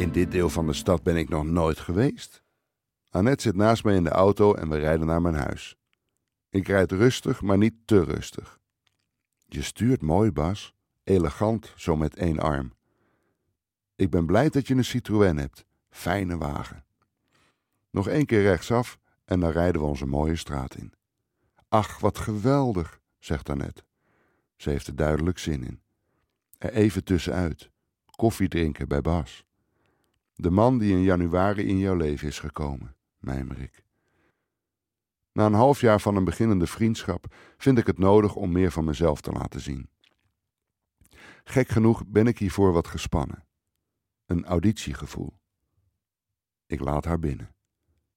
In dit deel van de stad ben ik nog nooit geweest. Annette zit naast mij in de auto en we rijden naar mijn huis. Ik rijd rustig, maar niet te rustig. Je stuurt mooi, Bas. Elegant, zo met één arm. Ik ben blij dat je een Citroën hebt. Fijne wagen. Nog één keer rechtsaf en dan rijden we onze mooie straat in. Ach, wat geweldig, zegt Annette. Ze heeft er duidelijk zin in. Er even tussenuit. Koffie drinken bij Bas. De man die in januari in jouw leven is gekomen, mijmer ik. Na een half jaar van een beginnende vriendschap vind ik het nodig om meer van mezelf te laten zien. Gek genoeg ben ik hiervoor wat gespannen. Een auditiegevoel. Ik laat haar binnen.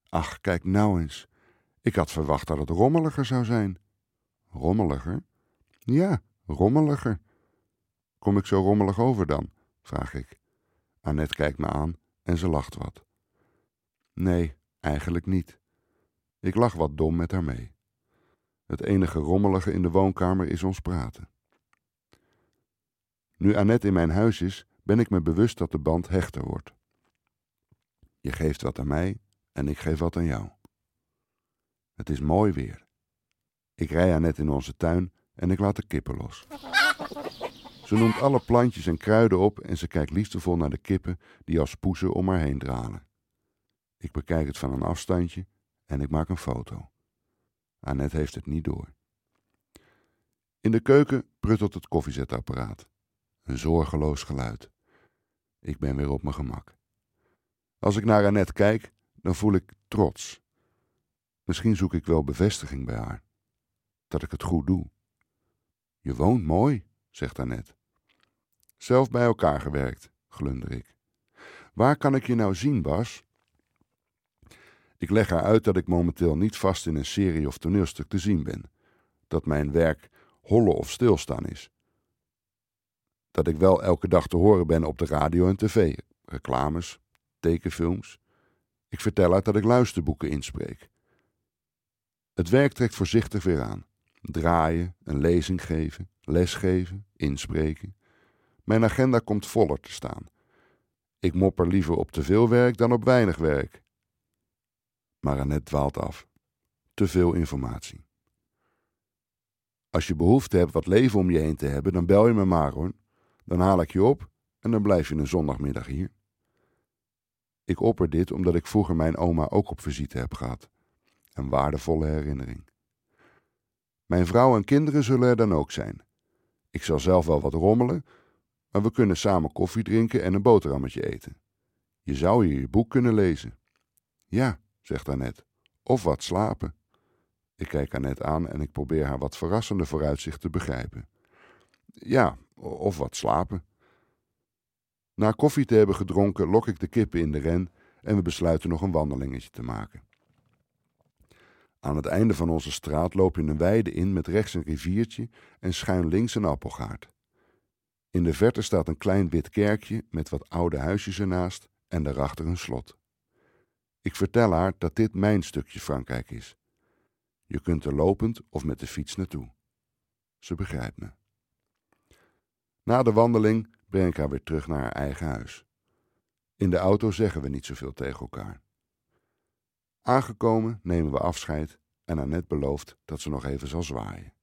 Ach, kijk nou eens. Ik had verwacht dat het rommeliger zou zijn. Rommeliger? Ja, rommeliger. Kom ik zo rommelig over dan? vraag ik. Annette kijkt me aan en ze lacht wat. Nee, eigenlijk niet. Ik lach wat dom met haar mee. Het enige rommelige in de woonkamer is ons praten. Nu Annette in mijn huis is, ben ik me bewust dat de band hechter wordt. Je geeft wat aan mij en ik geef wat aan jou. Het is mooi weer. Ik rij Annette in onze tuin en ik laat de kippen los. Ze noemt alle plantjes en kruiden op en ze kijkt liefdevol naar de kippen die als poezen om haar heen dralen. Ik bekijk het van een afstandje en ik maak een foto. Annette heeft het niet door. In de keuken pruttelt het koffiezetapparaat. Een zorgeloos geluid. Ik ben weer op mijn gemak. Als ik naar Annette kijk, dan voel ik trots. Misschien zoek ik wel bevestiging bij haar. Dat ik het goed doe. Je woont mooi, zegt Annette. Zelf bij elkaar gewerkt, glunder ik. Waar kan ik je nou zien, Bas? Ik leg haar uit dat ik momenteel niet vast in een serie of toneelstuk te zien ben. Dat mijn werk hollen of stilstaan is. Dat ik wel elke dag te horen ben op de radio en tv, reclames, tekenfilms. Ik vertel haar dat ik luisterboeken inspreek. Het werk trekt voorzichtig weer aan. Draaien, een lezing geven, lesgeven, inspreken. Mijn agenda komt voller te staan. Ik mopper liever op te veel werk dan op weinig werk. Maar Annette dwaalt af. Te veel informatie. Als je behoefte hebt wat leven om je heen te hebben, dan bel je me maar hoor. Dan haal ik je op en dan blijf je een zondagmiddag hier. Ik opper dit omdat ik vroeger mijn oma ook op visite heb gehad. Een waardevolle herinnering. Mijn vrouw en kinderen zullen er dan ook zijn. Ik zal zelf wel wat rommelen, maar we kunnen samen koffie drinken en een boterhammetje eten. Je zou hier je boek kunnen lezen. Ja, zegt Annette, of wat slapen. Ik kijk Annette aan en ik probeer haar wat verrassende vooruitzicht te begrijpen. Ja, of wat slapen. Na koffie te hebben gedronken lok ik de kippen in de ren en we besluiten nog een wandelingetje te maken. Aan het einde van onze straat loop je een weide in met rechts een riviertje en schuin links een appelgaard. In de verte staat een klein wit kerkje met wat oude huisjes ernaast en daarachter een slot. Ik vertel haar dat dit mijn stukje Frankrijk is. Je kunt er lopend of met de fiets naartoe. Ze begrijpt me. Na de wandeling breng ik haar weer terug naar haar eigen huis. In de auto zeggen we niet zoveel tegen elkaar. Aangekomen nemen we afscheid en Annette belooft dat ze nog even zal zwaaien.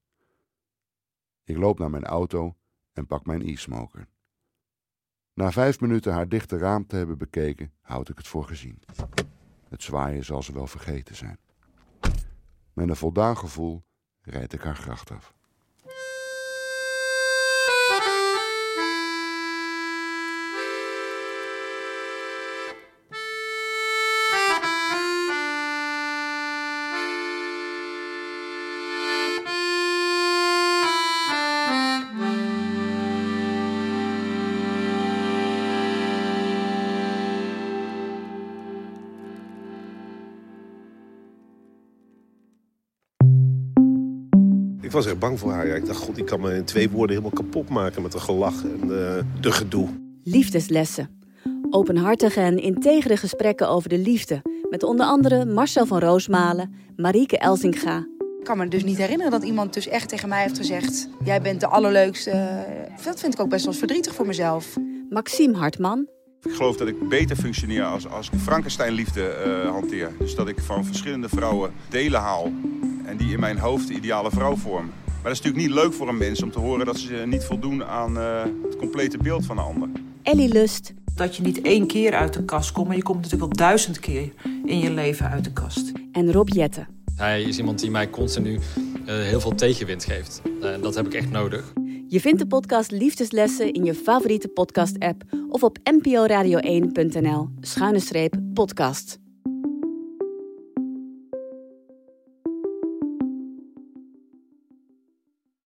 Ik loop naar mijn auto en pak mijn e-smoker. Na vijf minuten haar dichte raam te hebben bekeken, houd ik het voor gezien. Het zwaaien zal ze wel vergeten zijn. Met een voldaan gevoel rijd ik haar gracht af. Ik was echt bang voor haar. Ja. Ik dacht, god, die kan me in twee woorden helemaal kapot maken met een gelach en uh, de gedoe. Liefdeslessen. Openhartige en integere gesprekken over de liefde. Met onder andere Marcel van Roosmalen, Marieke Elzinga. Ik kan me dus niet herinneren dat iemand dus echt tegen mij heeft gezegd... jij bent de allerleukste. Dat vind ik ook best wel verdrietig voor mezelf. Maxime Hartman. Ik geloof dat ik beter functioneer als, als ik Frankenstein-liefde uh, hanteer. Dus dat ik van verschillende vrouwen delen haal en die in mijn hoofd de ideale vrouw vormen. Maar dat is natuurlijk niet leuk voor een mens om te horen dat ze niet voldoen aan uh, het complete beeld van een ander. Ellie Lust. Dat je niet één keer uit de kast komt, maar je komt natuurlijk wel duizend keer in je leven uit de kast. En Rob Jetten. Hij is iemand die mij continu uh, heel veel tegenwind geeft. En dat heb ik echt nodig. Je vindt de podcast Liefdeslessen in je favoriete podcast-app of op nporadio1.nl schuine streep podcast.